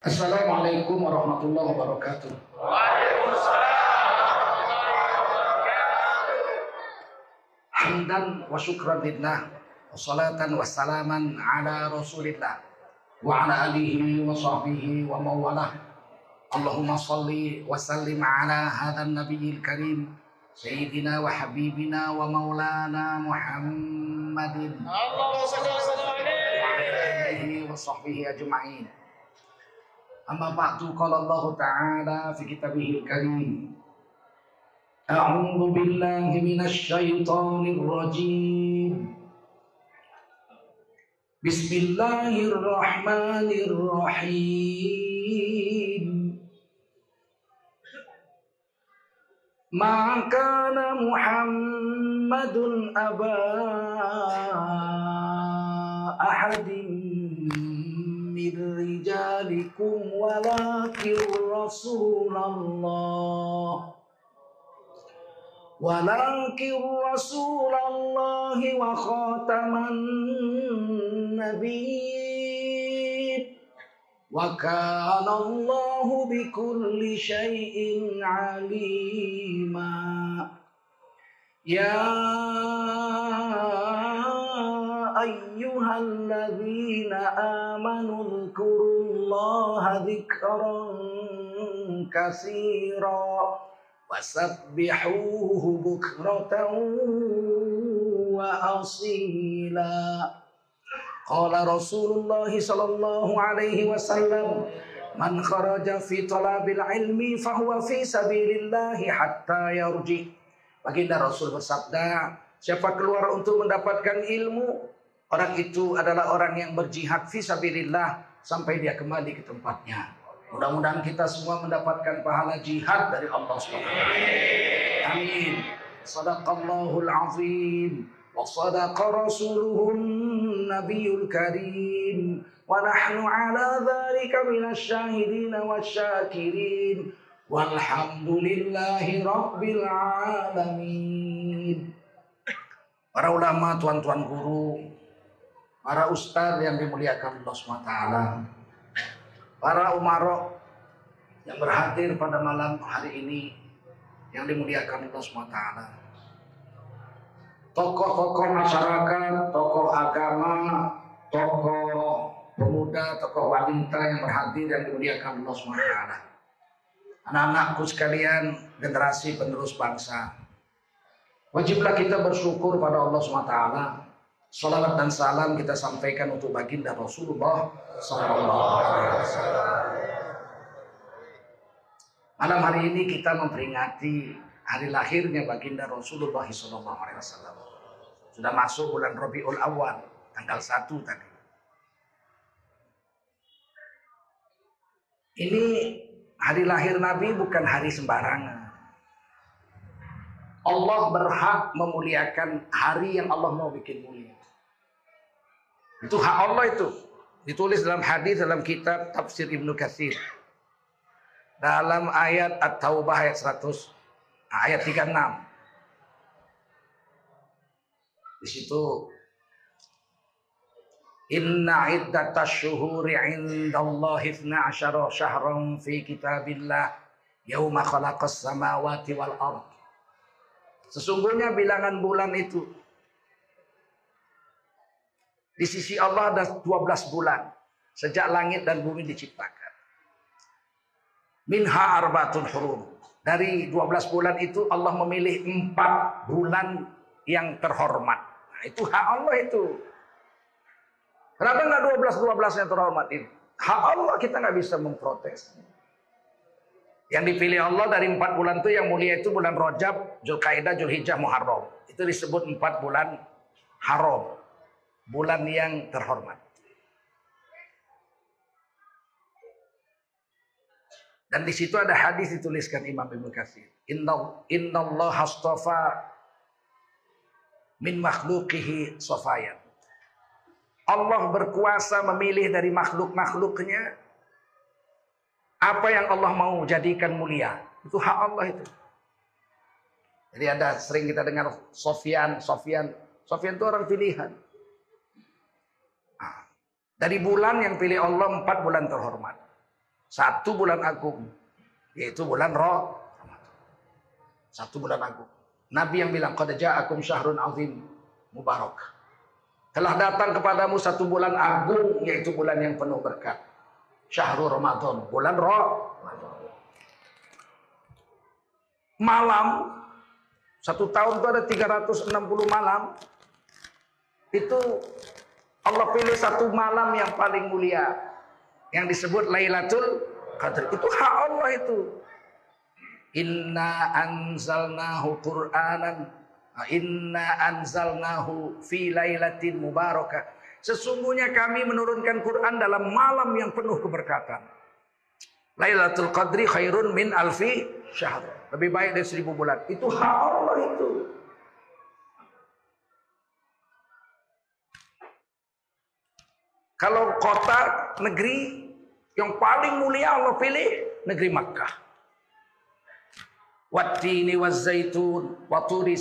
السلام عليكم ورحمة الله وبركاته. وعليكم السلام ورحمة الله وبركاته حمدا وشكرا لله وصلاة وسلاما على رسول الله وعلى آله وصحبه ومولاه اللهم صل وسلم على هذا النبي الكريم سيدنا وحبيبنا ومولانا محمد. اللهم صل وسلم عليه. وعلى آله وصحبه أجمعين. أما بعد قال الله تعالى في كتابه الكريم أعوذ بالله من الشيطان الرجيم. بسم الله الرحمن الرحيم. ما كان محمد أبا أحد من رجالكم ولكن رسول الله. ولكن رسول الله وخاتم النبيين. وكان الله بكل شيء عليما. يا أيها الذين آمنوا اذكروا الله ذكرا كثيرا وسبحوه بكرة وأصيلا قال رسول الله صلى الله عليه وسلم من خرج في طلب العلم فهو في سبيل الله حتى يرجع Baginda Rasul bersabda, siapa keluar untuk mendapatkan ilmu, orang itu adalah orang yang berjihad fi sabilillah sampai dia kembali ke tempatnya. Mudah-mudahan kita semua mendapatkan pahala jihad dari Allah SWT. Amin. Sadaqallahul azim. Wa sadaqa rasuluhun nabiyul karim. Wa nahnu ala dhalika minas syahidin wa syakirin. Walhamdulillahi rabbil alamin. Para ulama, tuan-tuan guru, para ustadz yang dimuliakan Allah SWT, para umarok yang berhadir pada malam hari ini yang dimuliakan Allah SWT, tokoh-tokoh masyarakat, tokoh agama, tokoh pemuda, tokoh wanita yang berhadir yang dimuliakan Allah SWT. Anak-anakku sekalian, generasi penerus bangsa. Wajiblah kita bersyukur pada Allah SWT Salawat dan salam kita sampaikan untuk baginda Rasulullah Sallallahu Alaihi Wasallam. Malam hari ini kita memperingati hari lahirnya baginda Rasulullah Sallallahu Alaihi Wasallam. Sudah masuk bulan Rabiul Awal, tanggal 1 tadi. Ini hari lahir Nabi bukan hari sembarangan. Allah berhak memuliakan hari yang Allah mau bikin mulia. Itu hak Allah itu. Ditulis dalam hadis dalam kitab Tafsir Ibnu Katsir. Dalam ayat At-Taubah ayat 100 ayat 36. Di situ Inna iddatash syuhuri 'indallahi 12 syahran fi kitabillah yauma khalaqas samawati wal ard. Sesungguhnya bilangan bulan itu di sisi Allah ada 12 bulan sejak langit dan bumi diciptakan. Minha arbatun hurum. Dari 12 bulan itu Allah memilih empat bulan yang terhormat. Nah, itu hak Allah itu. Kenapa nggak 12-12 yang terhormat ini? Hak Allah kita nggak bisa memprotes. Yang dipilih Allah dari empat bulan itu yang mulia itu bulan Rajab, Zulkaidah, Zulhijjah, Muharram. Itu disebut empat bulan haram. Bulan yang terhormat. Dan di situ ada hadis dituliskan Imam Ibnu Katsir. Inna Allah hastafa min makhlukihi sofayan. Allah berkuasa memilih dari makhluk-makhluknya apa yang Allah mau jadikan mulia. Itu hak Allah itu. Jadi ada sering kita dengar Sofian, Sofian. Sofian itu orang pilihan. Dari bulan yang pilih Allah empat bulan terhormat. Satu bulan agung. Yaitu bulan roh. Satu bulan agung. Nabi yang bilang, Qad ja'akum syahrun azim mubarak. Telah datang kepadamu satu bulan agung, yaitu bulan yang penuh berkat. Syahrul Ramadan, bulan roh. Malam, satu tahun itu ada 360 malam. Itu Allah pilih satu malam yang paling mulia. Yang disebut Lailatul Qadar. Itu hak Allah itu. Inna anzalnahu Qur'anan Inna anzalnahu fi lailatin mubarakah. Sesungguhnya kami menurunkan Quran dalam malam yang penuh keberkatan. Lailatul Qadri khairun min alfi syahr. Lebih baik dari seribu bulan. Itu hak Allah itu. Kalau kota negeri yang paling mulia Allah pilih negeri Makkah. Wattini zaitun wa turi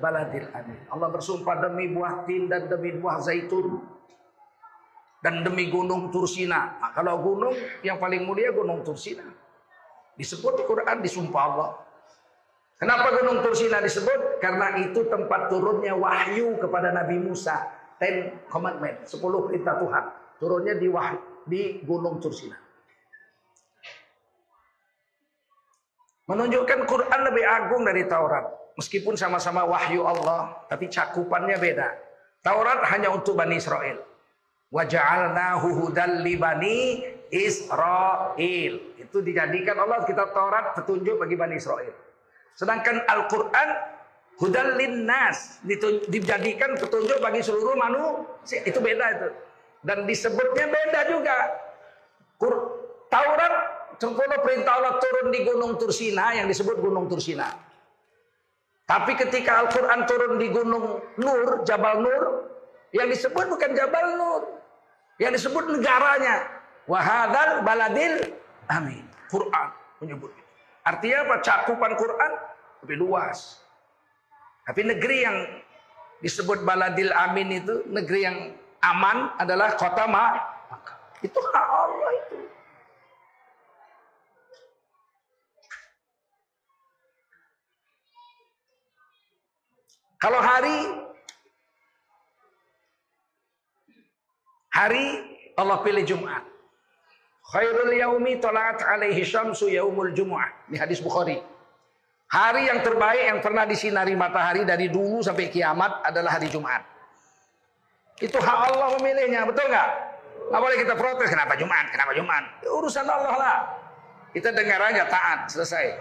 baladil amin. Allah bersumpah demi buah tin dan demi buah zaitun dan demi gunung Tursina. Nah, kalau gunung yang paling mulia gunung Tursina. Disebut di Quran disumpah Allah. Kenapa gunung Tursina disebut? Karena itu tempat turunnya wahyu kepada Nabi Musa. Ten commandment, sepuluh perintah Tuhan. Turunnya di wahyu, di gunung Tursina. Menunjukkan Quran lebih agung dari Taurat. Meskipun sama-sama wahyu Allah, tapi cakupannya beda. Taurat hanya untuk Bani Israel. Waja'alnahu hudan li Bani Israel. Itu dijadikan Allah kitab Taurat petunjuk bagi Bani Israel. Sedangkan Al-Quran hudan linnas dijadikan petunjuk bagi seluruh manusia. Itu beda itu. Dan disebutnya beda juga. Taurat Sepuluh perintah Allah turun di Gunung Tursina yang disebut Gunung Tursina. Tapi ketika Al-Quran turun di Gunung Nur, Jabal Nur, yang disebut bukan Jabal Nur. Yang disebut negaranya. Wahadal baladil amin. Quran menyebut. Artinya apa? Cakupan Quran lebih luas. Tapi negeri yang disebut baladil amin itu, negeri yang aman adalah kota Makkah. Itu hak Allah itu. Kalau hari hari Allah pilih Jumat. Khairul yaumi talat alaihi syamsu yaumul Jumu'ah. Ini hadis Bukhari. Hari yang terbaik yang pernah disinari matahari dari dulu sampai kiamat adalah hari Jumat. Itu hak Allah memilihnya, betul nggak? Nggak boleh kita protes, kenapa Jumat? Kenapa Jumat? Ya, urusan Allah lah. Kita dengar aja taat, selesai.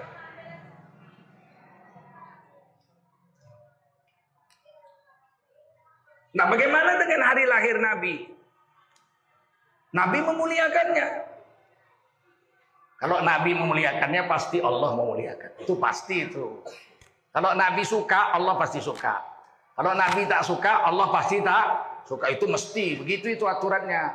Nah bagaimana dengan hari lahir Nabi? Nabi memuliakannya. Kalau Nabi memuliakannya pasti Allah memuliakan. Itu pasti itu. Kalau Nabi suka, Allah pasti suka. Kalau Nabi tak suka, Allah pasti tak suka. Itu mesti. Begitu itu aturannya.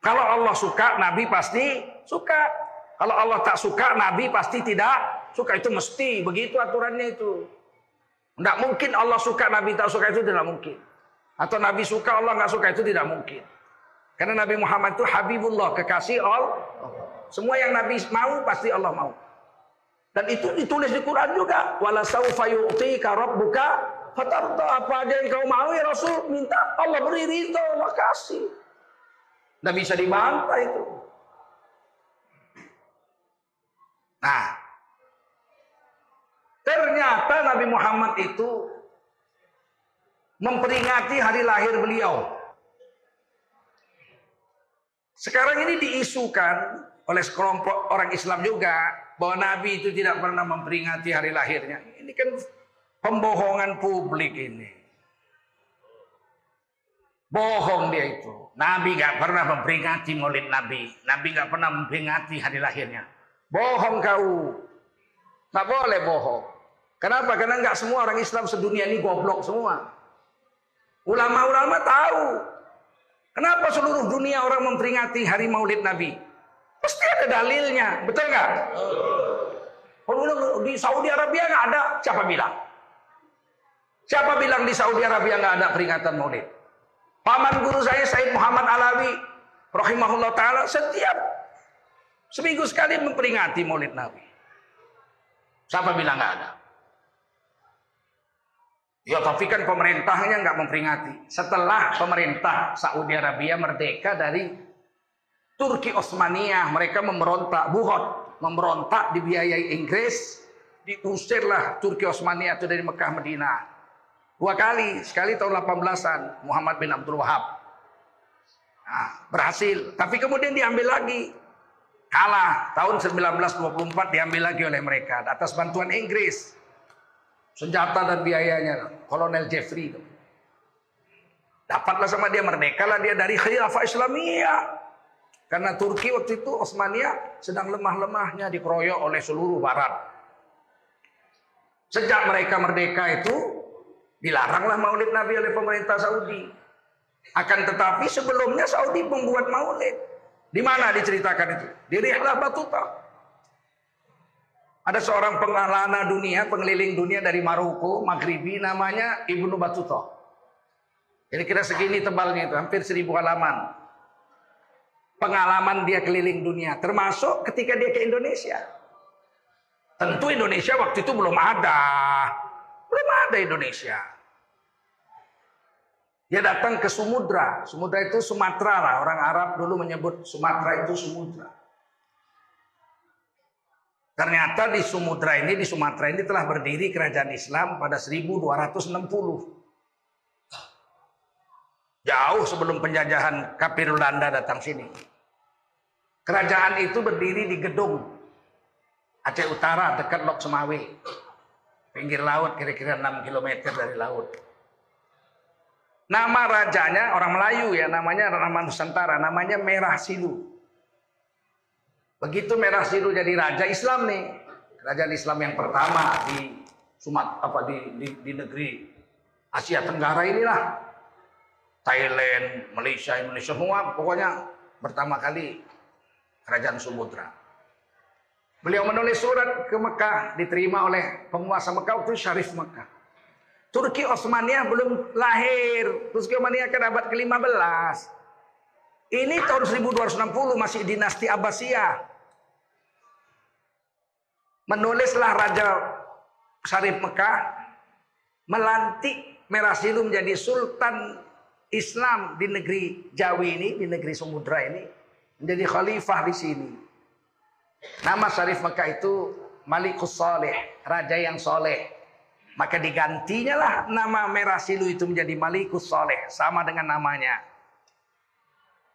Kalau Allah suka, Nabi pasti suka. Kalau Allah tak suka, Nabi pasti tidak suka. Itu mesti. Begitu aturannya itu. Tidak mungkin Allah suka, Nabi tak suka itu tidak mungkin. Atau Nabi suka, Allah nggak suka itu tidak mungkin. Karena Nabi Muhammad itu Habibullah, kekasih Allah. Semua yang Nabi mau pasti Allah mau. Dan itu ditulis di Quran juga. Wala saufa yu'tika rabbuka fatarta apa aja yang kau mau ya Rasul minta Allah beri ridho, Allah kasih. Tidak bisa dibantah itu. Nah, Ternyata Nabi Muhammad itu memperingati hari lahir beliau. Sekarang ini diisukan oleh sekelompok orang Islam juga bahwa Nabi itu tidak pernah memperingati hari lahirnya. Ini kan pembohongan publik ini. Bohong dia itu. Nabi gak pernah memperingati maulid Nabi. Nabi gak pernah memperingati hari lahirnya. Bohong kau. Gak boleh bohong. Kenapa? Karena nggak semua orang Islam sedunia ini goblok semua. Ulama-ulama tahu. Kenapa seluruh dunia orang memperingati hari maulid Nabi? Pasti ada dalilnya. Betul nggak? Kalau di Saudi Arabia nggak ada, siapa bilang? Siapa bilang di Saudi Arabia nggak ada peringatan maulid? Paman guru saya Said Muhammad Alawi rahimahullah taala setiap seminggu sekali memperingati Maulid Nabi. Siapa bilang nggak ada? Ya tapi kan pemerintahnya nggak memperingati. Setelah pemerintah Saudi Arabia merdeka dari Turki Osmania, mereka memberontak, buhot, memberontak dibiayai Inggris, diusirlah Turki Osmania itu dari Mekah Medina. Dua kali, sekali tahun 18-an Muhammad bin Abdul Wahab. Nah, berhasil, tapi kemudian diambil lagi. Kalah tahun 1924 diambil lagi oleh mereka atas bantuan Inggris senjata dan biayanya Kolonel Jeffrey. Dapatlah sama dia merdeka lah dia dari khilafah Islamiyah. Karena Turki waktu itu Osmania sedang lemah-lemahnya dikeroyok oleh seluruh barat. Sejak mereka merdeka itu dilaranglah maulid Nabi oleh pemerintah Saudi. Akan tetapi sebelumnya Saudi membuat maulid. Di mana diceritakan itu? Di Rihlah Batuta. Ada seorang pengalana dunia, pengeliling dunia dari Maroko, Maghribi, namanya Ibnu Battuta. Kira-kira segini tebalnya itu, hampir seribu halaman. Pengalaman dia keliling dunia, termasuk ketika dia ke Indonesia. Tentu Indonesia waktu itu belum ada. Belum ada Indonesia. Dia datang ke Sumudra. Sumudra itu Sumatera lah. Orang Arab dulu menyebut Sumatera itu Sumudra. Ternyata di Sumudra ini, di Sumatera ini telah berdiri kerajaan Islam pada 1260. Jauh sebelum penjajahan kafir Belanda datang sini. Kerajaan itu berdiri di gedung Aceh Utara dekat Lok Semawe. Pinggir laut kira-kira 6 km dari laut. Nama rajanya orang Melayu ya, namanya nama Nusantara, namanya Merah Silu. Begitu Merah Siru jadi raja Islam nih, kerajaan Islam yang pertama di Sumat apa di, di, di negeri Asia Tenggara inilah. Thailand, Malaysia, Indonesia semua pokoknya pertama kali kerajaan Sumudra. Beliau menulis surat ke Mekah diterima oleh penguasa Mekah itu Syarif Mekah. Turki Osmania belum lahir. Turki Osmania kan abad ke-15. Ini tahun 1260 masih dinasti Abbasiyah. Menulislah Raja Syarif Mekah melantik Merah Silu menjadi Sultan Islam di negeri Jawi ini, di negeri Samudra ini, menjadi khalifah di sini. Nama Syarif Mekah itu Malikus Soleh, Raja yang soleh. Maka digantinya lah nama Merah Silu itu menjadi Malikus Soleh, sama dengan namanya.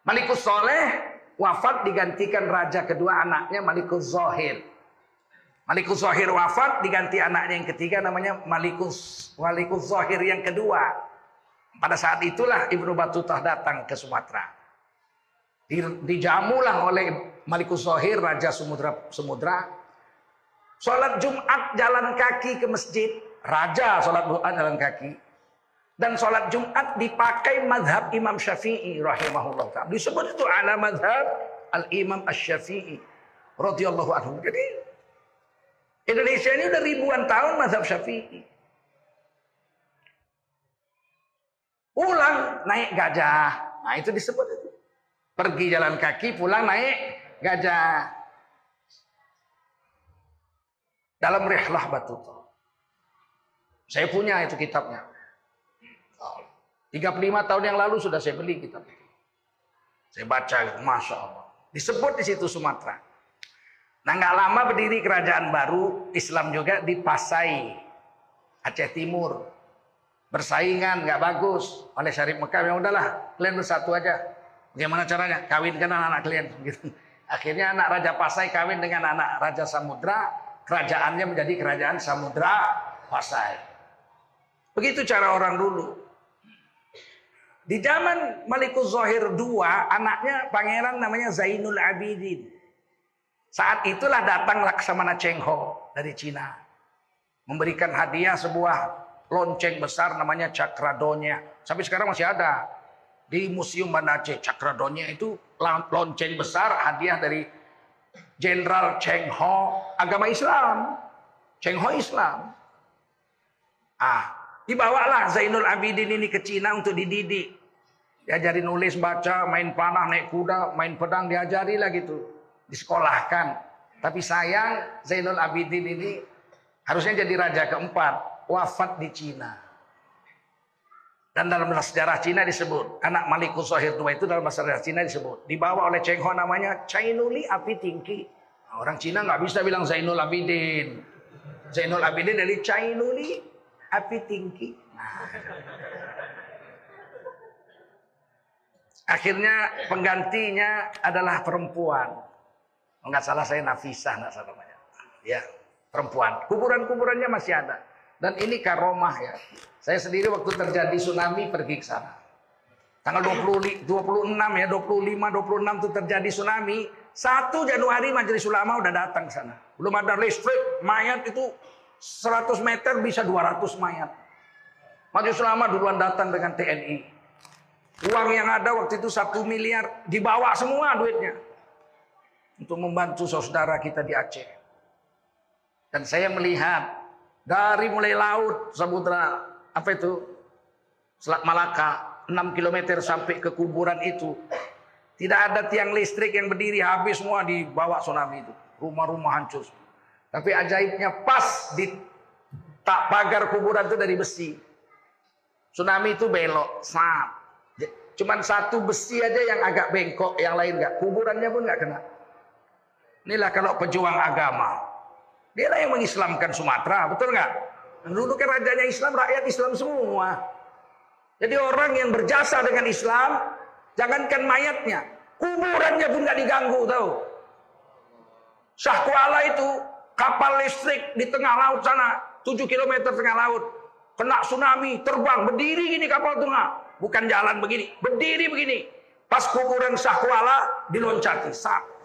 Malikus Soleh wafat digantikan raja kedua anaknya Malikus Zohir. Malikus Zahir wafat diganti anaknya yang ketiga namanya Malikus Malikus Zahir yang kedua. Pada saat itulah Ibnu Battuta datang ke Sumatera. Dijamulah oleh Malikus Zahir Raja Samudra Samudra. Salat Jumat jalan kaki ke masjid. Raja salat Jumat jalan kaki. Dan sholat Jumat dipakai madhab Imam Syafi'i rahimahullah. Disebut itu ala madhab al-Imam Ash-Syafi'i radhiyallahu anhu. Jadi Indonesia ini udah ribuan tahun mazhab Syafi'i. Pulang naik gajah. Nah itu disebut itu. Pergi jalan kaki, pulang naik gajah. Dalam rihlah batu. Saya punya itu kitabnya. 35 tahun yang lalu sudah saya beli kitab. Saya baca, Masya Allah. Disebut di situ Sumatera. Nah nggak lama berdiri kerajaan baru Islam juga di Pasai Aceh Timur bersaingan nggak bagus oleh Syarif Mekah yang udahlah kalian bersatu aja bagaimana caranya? Kawinkan anak-anak kalian. Gitu. Akhirnya anak Raja Pasai kawin dengan anak Raja Samudra. Kerajaannya menjadi kerajaan Samudra Pasai. Begitu cara orang dulu. Di zaman Malikus Zohir II anaknya pangeran namanya Zainul Abidin. Saat itulah datang Laksamana Cheng Ho dari Cina. Memberikan hadiah sebuah lonceng besar namanya Cakradonya. Sampai sekarang masih ada. Di Museum Banda Aceh. Cakradonya itu lonceng besar hadiah dari Jenderal Cheng Ho agama Islam. Cheng Ho Islam. Ah, dibawalah Zainul Abidin ini ke Cina untuk dididik. Diajari nulis, baca, main panah, naik kuda, main pedang, diajari lah gitu. Disekolahkan. Tapi sayang Zainul Abidin ini harusnya jadi raja keempat. Wafat di Cina. Dan dalam sejarah Cina disebut. Anak Malikus Sohir tua itu dalam sejarah Cina disebut. Dibawa oleh Cheng Ho namanya Chainuli Api Tingki. Orang Cina nggak bisa bilang Zainul Abidin. Zainul Abidin dari Chainuli Api Tingki. Nah. Akhirnya penggantinya adalah perempuan. Enggak salah saya Nafisah, enggak salah namanya. Ya, perempuan. Kuburan-kuburannya masih ada. Dan ini karomah ya. Saya sendiri waktu terjadi tsunami pergi ke sana. Tanggal 20, 26 ya, 25, 26 itu terjadi tsunami. 1 Januari Majelis Ulama udah datang ke sana. Belum ada listrik, mayat itu 100 meter bisa 200 mayat. Majelis Ulama duluan datang dengan TNI. Uang yang ada waktu itu satu miliar dibawa semua duitnya. Untuk membantu saudara kita di Aceh. Dan saya melihat dari mulai laut samudra apa itu Selat Malaka 6 km sampai ke kuburan itu tidak ada tiang listrik yang berdiri habis semua dibawa tsunami itu rumah-rumah hancur tapi ajaibnya pas di tak pagar kuburan itu dari besi tsunami itu belok sap Cuman satu besi aja yang agak bengkok, yang lain enggak. Kuburannya pun enggak kena. Inilah kalau pejuang agama. Dia lah yang mengislamkan Sumatera, betul nggak? Dulu kan rajanya Islam, rakyat Islam semua. Jadi orang yang berjasa dengan Islam, jangankan mayatnya, kuburannya pun nggak diganggu, tahu? Syah Kuala itu kapal listrik di tengah laut sana, 7 km tengah laut, kena tsunami, terbang, berdiri gini kapal tengah. Bukan jalan begini, berdiri begini. Pas kuburan Sahwala diloncati, sak.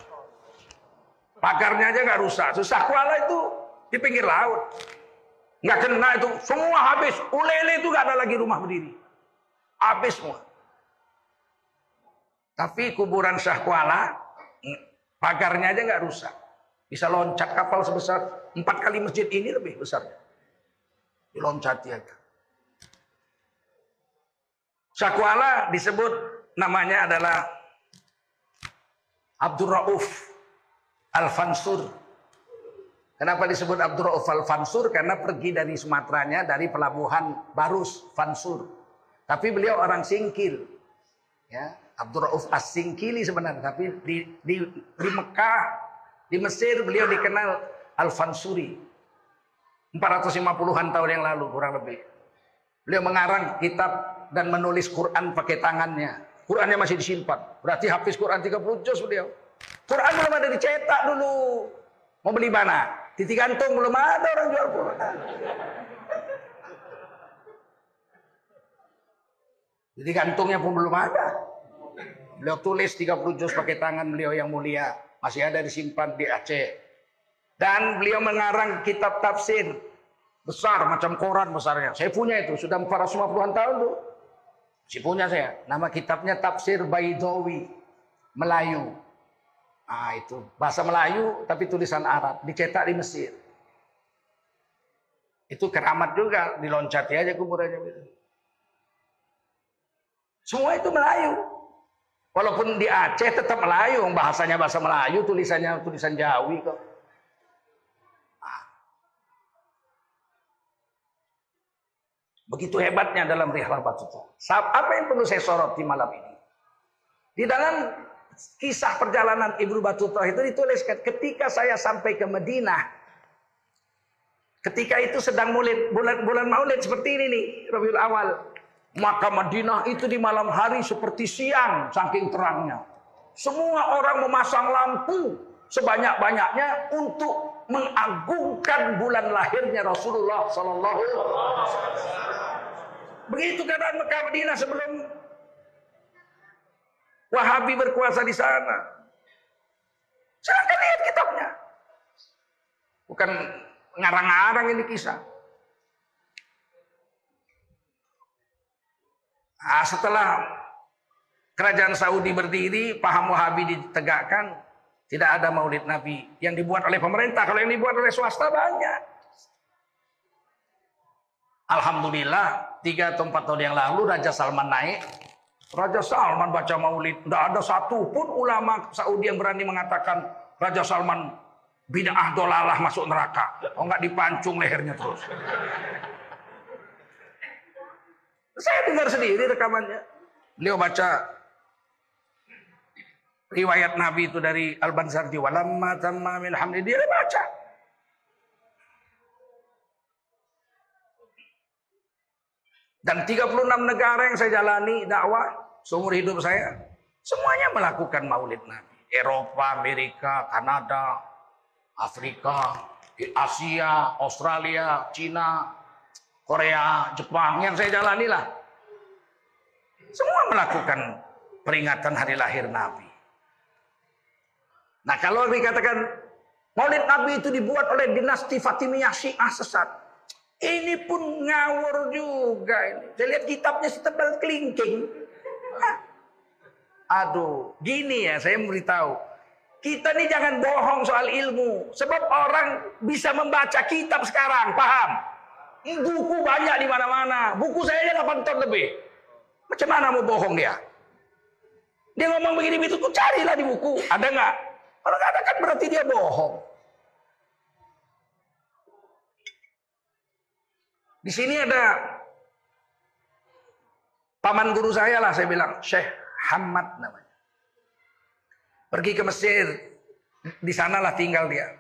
Pagarnya aja nggak rusak. So, Sahwala itu di pinggir laut. Nggak kena itu, semua habis. Ulele itu nggak ada lagi rumah berdiri. Habis semua. Tapi kuburan Sahwala, pagarnya aja nggak rusak. Bisa loncat kapal sebesar empat kali masjid ini lebih besar. Diloncati aja. Syakwala disebut namanya adalah Abdul Rauf Al-Fansur. Kenapa disebut Abdul Rauf Al-Fansur? Karena pergi dari Sumateranya dari pelabuhan Barus, Fansur. Tapi beliau orang Singkil. Ya, Abdul Rauf As-Singkili sebenarnya. Tapi di, di, di Mekah, di Mesir beliau dikenal Al-Fansuri. 450-an tahun yang lalu kurang lebih. Beliau mengarang kitab dan menulis Quran pakai tangannya. Qurannya masih disimpan. Berarti habis Quran 30 juz beliau. Quran belum ada dicetak dulu. Mau beli mana? Titik gantung belum ada orang jual Quran. Jadi gantungnya pun belum ada. Beliau tulis 30 juz pakai tangan beliau yang mulia. Masih ada disimpan di Aceh. Dan beliau mengarang kitab tafsir. Besar, macam koran besarnya. Saya punya itu, sudah 450-an tahun tuh. Si punya saya. Nama kitabnya Tafsir Baidawi. Melayu. Ah itu. Bahasa Melayu tapi tulisan Arab. Dicetak di Mesir. Itu keramat juga. Diloncati aja kuburannya. Semua itu Melayu. Walaupun di Aceh tetap Melayu. Bahasanya bahasa Melayu. Tulisannya tulisan Jawi kok. Begitu hebatnya dalam rihlah batu Apa yang perlu saya sorot di malam ini? Di dalam kisah perjalanan Ibnu Batuta itu dituliskan ketika saya sampai ke Madinah. Ketika itu sedang mulid, bulan bulan Maulid seperti ini nih, Rabiul Awal. Maka Madinah itu di malam hari seperti siang saking terangnya. Semua orang memasang lampu sebanyak-banyaknya untuk mengagungkan bulan lahirnya Rasulullah sallallahu alaihi wasallam. Begitu keadaan Mekah Madinah sebelum Wahabi berkuasa di sana. Silahkan lihat kitabnya. Bukan ngarang-ngarang ini kisah. Nah, setelah kerajaan Saudi berdiri, paham Wahabi ditegakkan, tidak ada maulid Nabi yang dibuat oleh pemerintah. Kalau yang dibuat oleh swasta banyak. Alhamdulillah tiga atau empat tahun yang lalu Raja Salman naik Raja Salman baca maulid. Tidak ada satu pun ulama Saudi yang berani mengatakan Raja Salman bid'ah dolalah masuk neraka. Oh nggak dipancung lehernya terus. Saya dengar sendiri rekamannya. Beliau baca riwayat Nabi itu dari Al-Bansardi. Walamma tamma min hamdi. Dia baca. Dan 36 negara yang saya jalani dakwah seumur hidup saya. Semuanya melakukan maulid Nabi. Eropa, Amerika, Kanada, Afrika, Asia, Australia, Cina, Korea, Jepang. Yang saya jalani lah. Semua melakukan peringatan hari lahir Nabi. Nah kalau dikatakan Maulid Nabi itu dibuat oleh dinasti Fatimiyah Syiah sesat. Ini pun ngawur juga ini. Saya lihat kitabnya setebal kelingking. Aduh, gini ya saya beritahu. Kita nih jangan bohong soal ilmu. Sebab orang bisa membaca kitab sekarang, paham? Buku banyak di mana-mana. Buku saya aja 8 ton lebih. Macam mana mau bohong dia? Dia ngomong begini begitu, tuh carilah di buku. Ada nggak? Kalau nggak ada kan berarti dia bohong. Di sini ada paman guru saya lah saya bilang Syekh Hamad namanya. Pergi ke Mesir, di sanalah tinggal dia.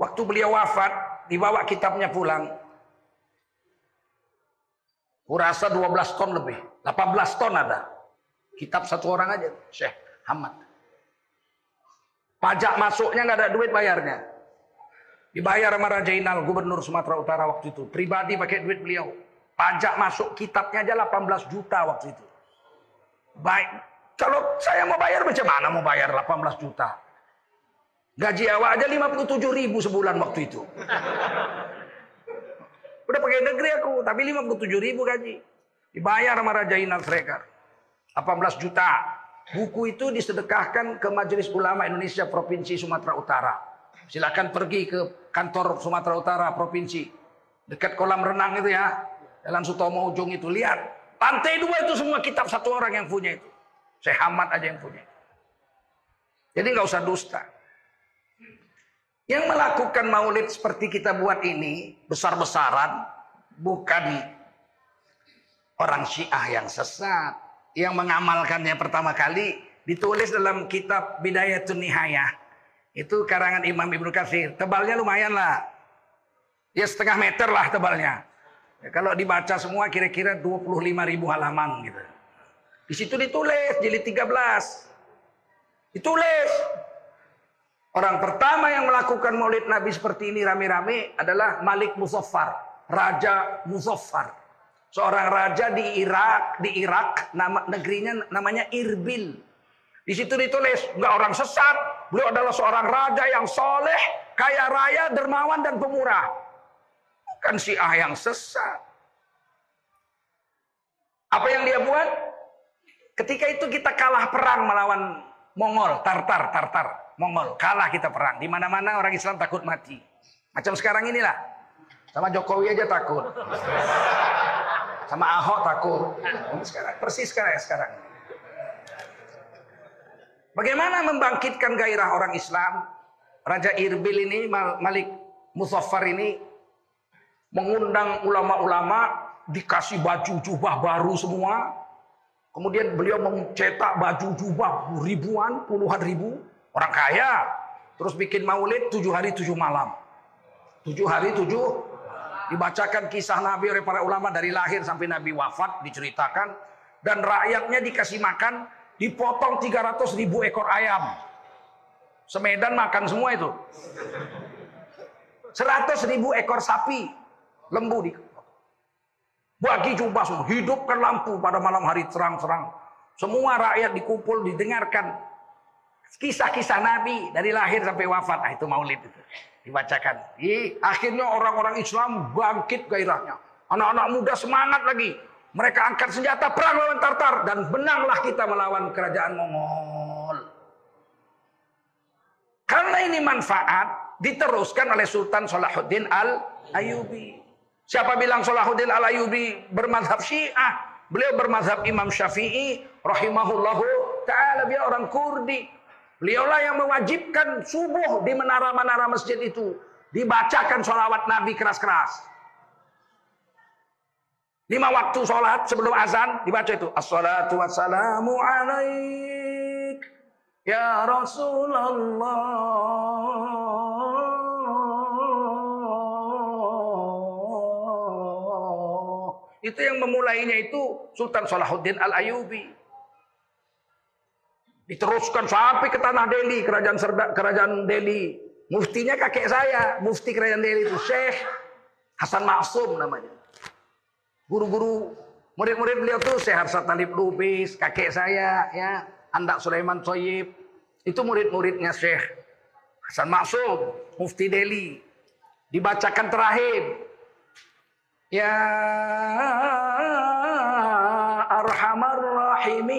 Waktu beliau wafat, dibawa kitabnya pulang. Kurasa 12 ton lebih, 18 ton ada. Kitab satu orang aja, Syekh Hamad. Pajak masuknya nggak ada duit bayarnya. Dibayar sama Raja Inal, Gubernur Sumatera Utara waktu itu. Pribadi pakai duit beliau. Pajak masuk kitabnya aja 18 juta waktu itu. Baik, kalau saya mau bayar macam mana mau bayar 18 juta? Gaji awak aja 57 ribu sebulan waktu itu. Udah pakai negeri aku, tapi 57 ribu gaji. Dibayar sama Raja Inal Srekar. 18 juta. Buku itu disedekahkan ke Majelis Ulama Indonesia Provinsi Sumatera Utara. Silakan pergi ke kantor Sumatera Utara Provinsi. Dekat kolam renang itu ya. Jalan Sutomo ujung itu. Lihat. Lantai dua itu semua kitab satu orang yang punya itu. Saya Hamad aja yang punya. Jadi nggak usah dusta. Yang melakukan maulid seperti kita buat ini. Besar-besaran. Bukan orang syiah yang sesat. Yang mengamalkannya pertama kali. Ditulis dalam kitab Bidayatun Nihayah itu karangan Imam Ibnu Katsir. Tebalnya lumayan lah. Ya setengah meter lah tebalnya. Ya, kalau dibaca semua kira-kira 25 ribu halaman gitu. Di situ ditulis jilid 13. Ditulis. Orang pertama yang melakukan maulid Nabi seperti ini rame-rame adalah Malik Muzaffar. Raja Muzaffar. Seorang raja di Irak, di Irak, nama negerinya namanya Irbil. Di situ ditulis, nggak orang sesat. Beliau adalah seorang raja yang soleh, kaya raya, dermawan dan pemurah. Bukan ah yang sesat. Apa yang dia buat? Ketika itu kita kalah perang melawan Mongol, Tartar, Tartar, Mongol. Kalah kita perang. Di mana-mana orang Islam takut mati. Macam sekarang inilah. Sama Jokowi aja takut. Sama Ahok takut. Sekarang persis sekarang sekarang. Bagaimana membangkitkan gairah orang Islam? Raja Irbil ini, Malik Muzaffar ini mengundang ulama-ulama dikasih baju jubah baru semua. Kemudian beliau mencetak baju jubah ribuan, puluhan ribu. Orang kaya. Terus bikin maulid tujuh hari tujuh malam. Tujuh hari tujuh dibacakan kisah Nabi oleh para ulama dari lahir sampai Nabi wafat diceritakan dan rakyatnya dikasih makan dipotong 300 ribu ekor ayam. Semedan makan semua itu. 100 ribu ekor sapi, lembu di bagi jubah semua, hidupkan lampu pada malam hari terang-terang. Semua rakyat dikumpul, didengarkan kisah-kisah Nabi dari lahir sampai wafat. Ah, itu maulid itu. Dibacakan. Di, akhirnya orang-orang Islam bangkit gairahnya. Anak-anak muda semangat lagi. Mereka angkat senjata perang lawan Tartar dan benanglah kita melawan kerajaan Mongol. Karena ini manfaat diteruskan oleh Sultan Salahuddin Al Ayubi. Siapa bilang Salahuddin Al Ayubi bermadhab Syiah? Beliau bermazhab Imam Syafi'i rahimahullahu taala dia orang Kurdi. Beliaulah yang mewajibkan subuh di menara-menara masjid itu dibacakan sholawat Nabi keras-keras. Lima waktu sholat sebelum azan dibaca itu. Assalatu wassalamu alaik. Ya Rasulullah. Itu yang memulainya itu Sultan Salahuddin Al-Ayubi. Diteruskan sampai ke tanah Delhi, kerajaan Serda, kerajaan Delhi. Muftinya kakek saya, mufti kerajaan Delhi itu Syekh Hasan Maksum namanya. Guru-guru murid-murid beliau tuh Syekh Harsat Talib Lubis, kakek saya ya, Andak Sulaiman Soyib. Itu murid-muridnya Syekh Hasan Maksum, Mufti Delhi. Dibacakan terakhir. Ya Arhamar Rahimin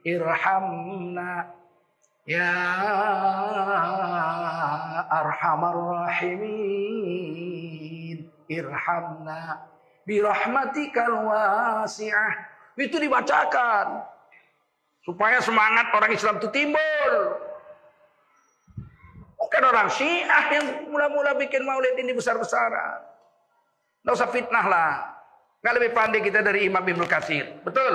Irhamna Ya Arhamar Rahimin irhamna birahmatikal wasi'ah. Itu dibacakan. Supaya semangat orang Islam itu timbul. Bukan orang Syiah yang mula-mula bikin maulid ini besar-besaran. Nggak usah fitnah lah. Nggak lebih pandai kita dari Imam Ibnu Katsir. Betul?